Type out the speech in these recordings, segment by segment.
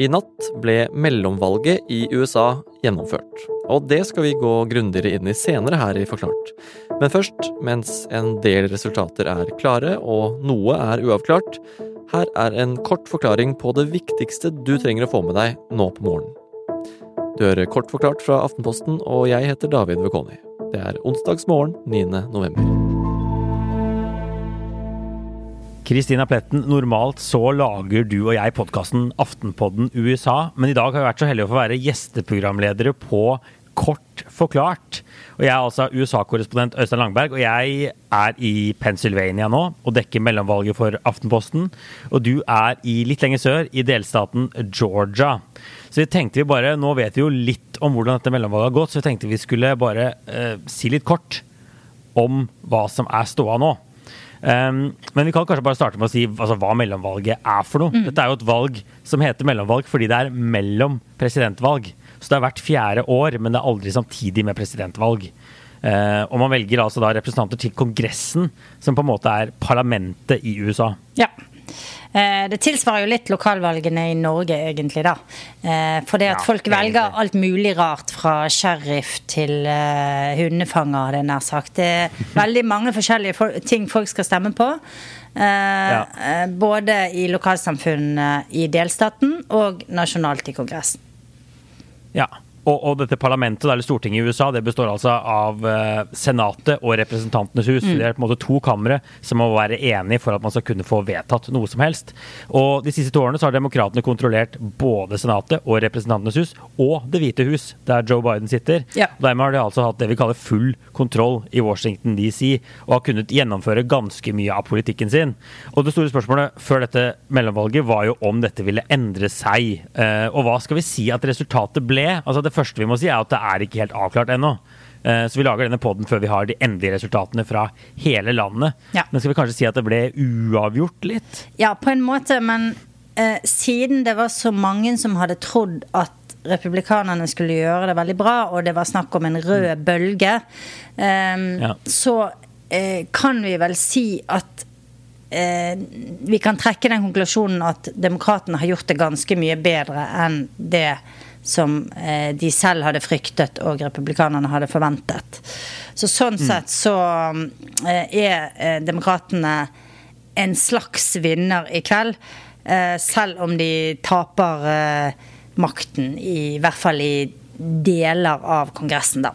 I natt ble mellomvalget i USA gjennomført. Og det skal vi gå grundigere inn i senere her i Forklart. Men først, mens en del resultater er klare og noe er uavklart, her er en kort forklaring på det viktigste du trenger å få med deg nå på morgenen. Du hører Kort forklart fra Aftenposten, og jeg heter David Vekoni. Det er onsdagsmorgen 9. november. Kristina Pletten, normalt så lager du og jeg podkasten Aftenpodden USA, men i dag har vi vært så heldige å få være gjesteprogramledere på Kort forklart. Og Jeg er altså USA-korrespondent Øystein Langberg, og jeg er i Pennsylvania nå og dekker mellomvalget for Aftenposten. Og du er i litt lenger sør, i delstaten Georgia. Så vi tenkte vi bare, Nå vet vi jo litt om hvordan dette mellomvalget har gått, så vi tenkte vi skulle bare eh, si litt kort om hva som er ståa nå. Um, men vi kan kanskje bare starte med å si altså, hva mellomvalget er for noe. Mm. Dette er jo et valg som heter mellomvalg fordi det er mellom presidentvalg. Så det er hvert fjerde år, men det er aldri samtidig med presidentvalg. Uh, og man velger altså da representanter til Kongressen, som på en måte er parlamentet i USA. Ja. Eh, det tilsvarer jo litt lokalvalgene i Norge, egentlig, da. Eh, for det at ja, folk velger alt mulig rart, fra sheriff til uh, hundefanger, hadde jeg nær sagt. Det er veldig mange forskjellige ting folk skal stemme på. Uh, ja. Både i lokalsamfunnene i delstaten og nasjonalt i Kongressen. Ja, og, og, dette parlamentet, eller Stortinget i USA, det består altså av uh, Senatet og Representantenes hus. Mm. Det er på en måte to kamre som må være enige for at man skal kunne få vedtatt noe som helst. Og De siste to årene så har demokratene kontrollert både Senatet og Representantenes hus og Det hvite hus, der Joe Biden sitter. Ja. Dermed har de altså hatt det vi kaller full kontroll i Washington DC, og har kunnet gjennomføre ganske mye av politikken sin. Og Det store spørsmålet før dette mellomvalget var jo om dette ville endre seg. Uh, og hva skal vi si at resultatet ble? Altså det det første vi må si, er at det er ikke helt avklart ennå. Eh, så vi lager denne poden før vi har de endelige resultatene fra hele landet. Ja. Men skal vi kanskje si at det ble uavgjort litt? Ja, på en måte. Men eh, siden det var så mange som hadde trodd at republikanerne skulle gjøre det veldig bra, og det var snakk om en rød mm. bølge, eh, ja. så eh, kan vi vel si at eh, vi kan trekke den konklusjonen at demokratene har gjort det ganske mye bedre enn det som eh, de selv hadde fryktet og republikanerne hadde forventet. Så sånn mm. sett så eh, er eh, demokratene en slags vinner i kveld. Eh, selv om de taper eh, makten, i hvert fall i deler av Kongressen, da.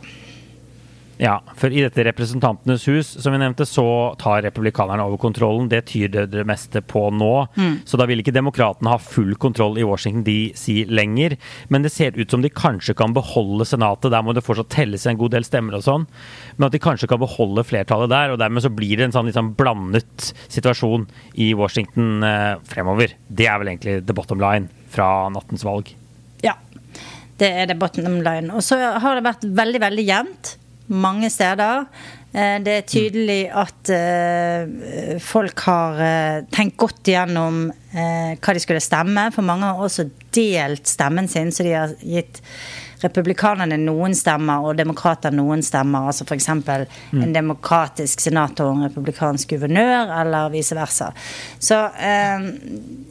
Ja, for i dette Representantenes hus, som vi nevnte, så tar republikanerne over kontrollen. Det tyder det meste på nå. Mm. Så da vil ikke demokratene ha full kontroll i Washington DC lenger. Men det ser ut som de kanskje kan beholde Senatet. Der må det fortsatt telles en god del stemmer og sånn. Men at de kanskje kan beholde flertallet der. Og dermed så blir det en sånn liksom blandet situasjon i Washington eh, fremover. Det er vel egentlig the bottom line fra nattens valg. Ja. Det er the bottom line. Og så har det vært veldig, veldig jevnt mange steder. Eh, det er tydelig at eh, folk har eh, tenkt godt igjennom hva de skulle stemme. For mange har også delt stemmen sin, så de har gitt republikanerne noen stemmer og demokrater noen stemmer. Altså f.eks. Mm. en demokratisk senator og en republikansk guvernør, eller vice versa. Så eh,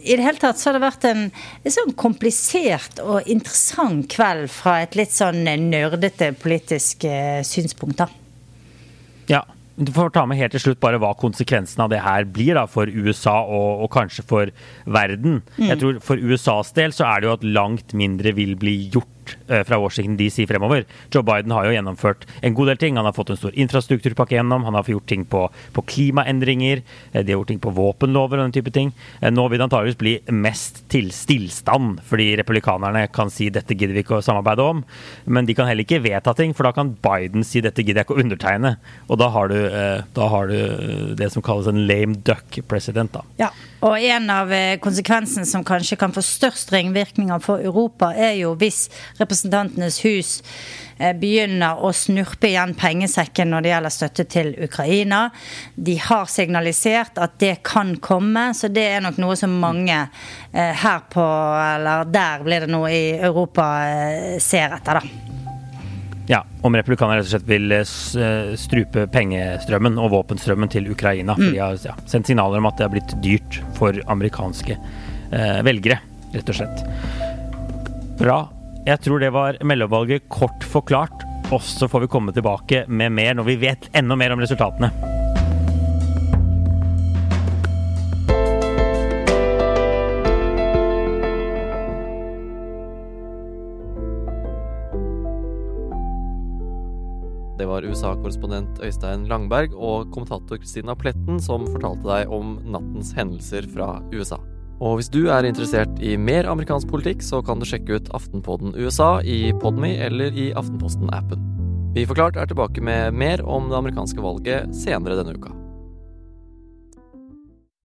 i det hele tatt så har det vært en litt sånn komplisert og interessant kveld fra et litt sånn nerdete politisk eh, synspunkt, da. Ja. Du får ta med helt til slutt bare hva konsekvensen av det her blir da for USA og, og kanskje for verden. Mm. Jeg tror For USAs del så er det jo at langt mindre vil bli gjort Eh, fra Washington DC fremover. Joe Biden har jo gjennomført en god del ting. Han har fått en stor infrastrukturpakke gjennom, han har gjort ting på, på klimaendringer, eh, de har gjort ting på våpenlover og den type ting. Eh, nå vil det antageligvis bli mest til stillstand, fordi republikanerne kan si dette gidder vi ikke å samarbeide om. Men de kan heller ikke vedta ting, for da kan Biden si dette gidder jeg ikke å undertegne. Og da har du, da har du det som kalles en lame duck president, da. Ja. Og en av konsekvensene som kanskje kan få størst ringvirkninger for Europa, er jo hvis Representantenes hus eh, begynner å snurpe igjen pengesekken når det gjelder støtte til Ukraina. De har signalisert at det kan komme, så det er nok noe som mange eh, her på Eller der blir det noe i Europa eh, ser etter, da. Ja, om republikanerne rett og slett vil strupe pengestrømmen og våpenstrømmen til Ukraina. For mm. de har ja, sendt signaler om at det har blitt dyrt for amerikanske eh, velgere, rett og slett. Bra. Jeg tror det var mellomvalget kort forklart. Og så får vi komme tilbake med mer når vi vet enda mer om resultatene. Det var USA-korrespondent Øystein Langberg og kommentator Christina Pletten som fortalte deg om nattens hendelser fra USA. Og hvis du er interessert i mer amerikansk politikk, så kan du sjekke ut Aftenpodden USA i Podme eller i Aftenposten-appen. Vi forklart er tilbake med mer om det amerikanske valget senere denne uka.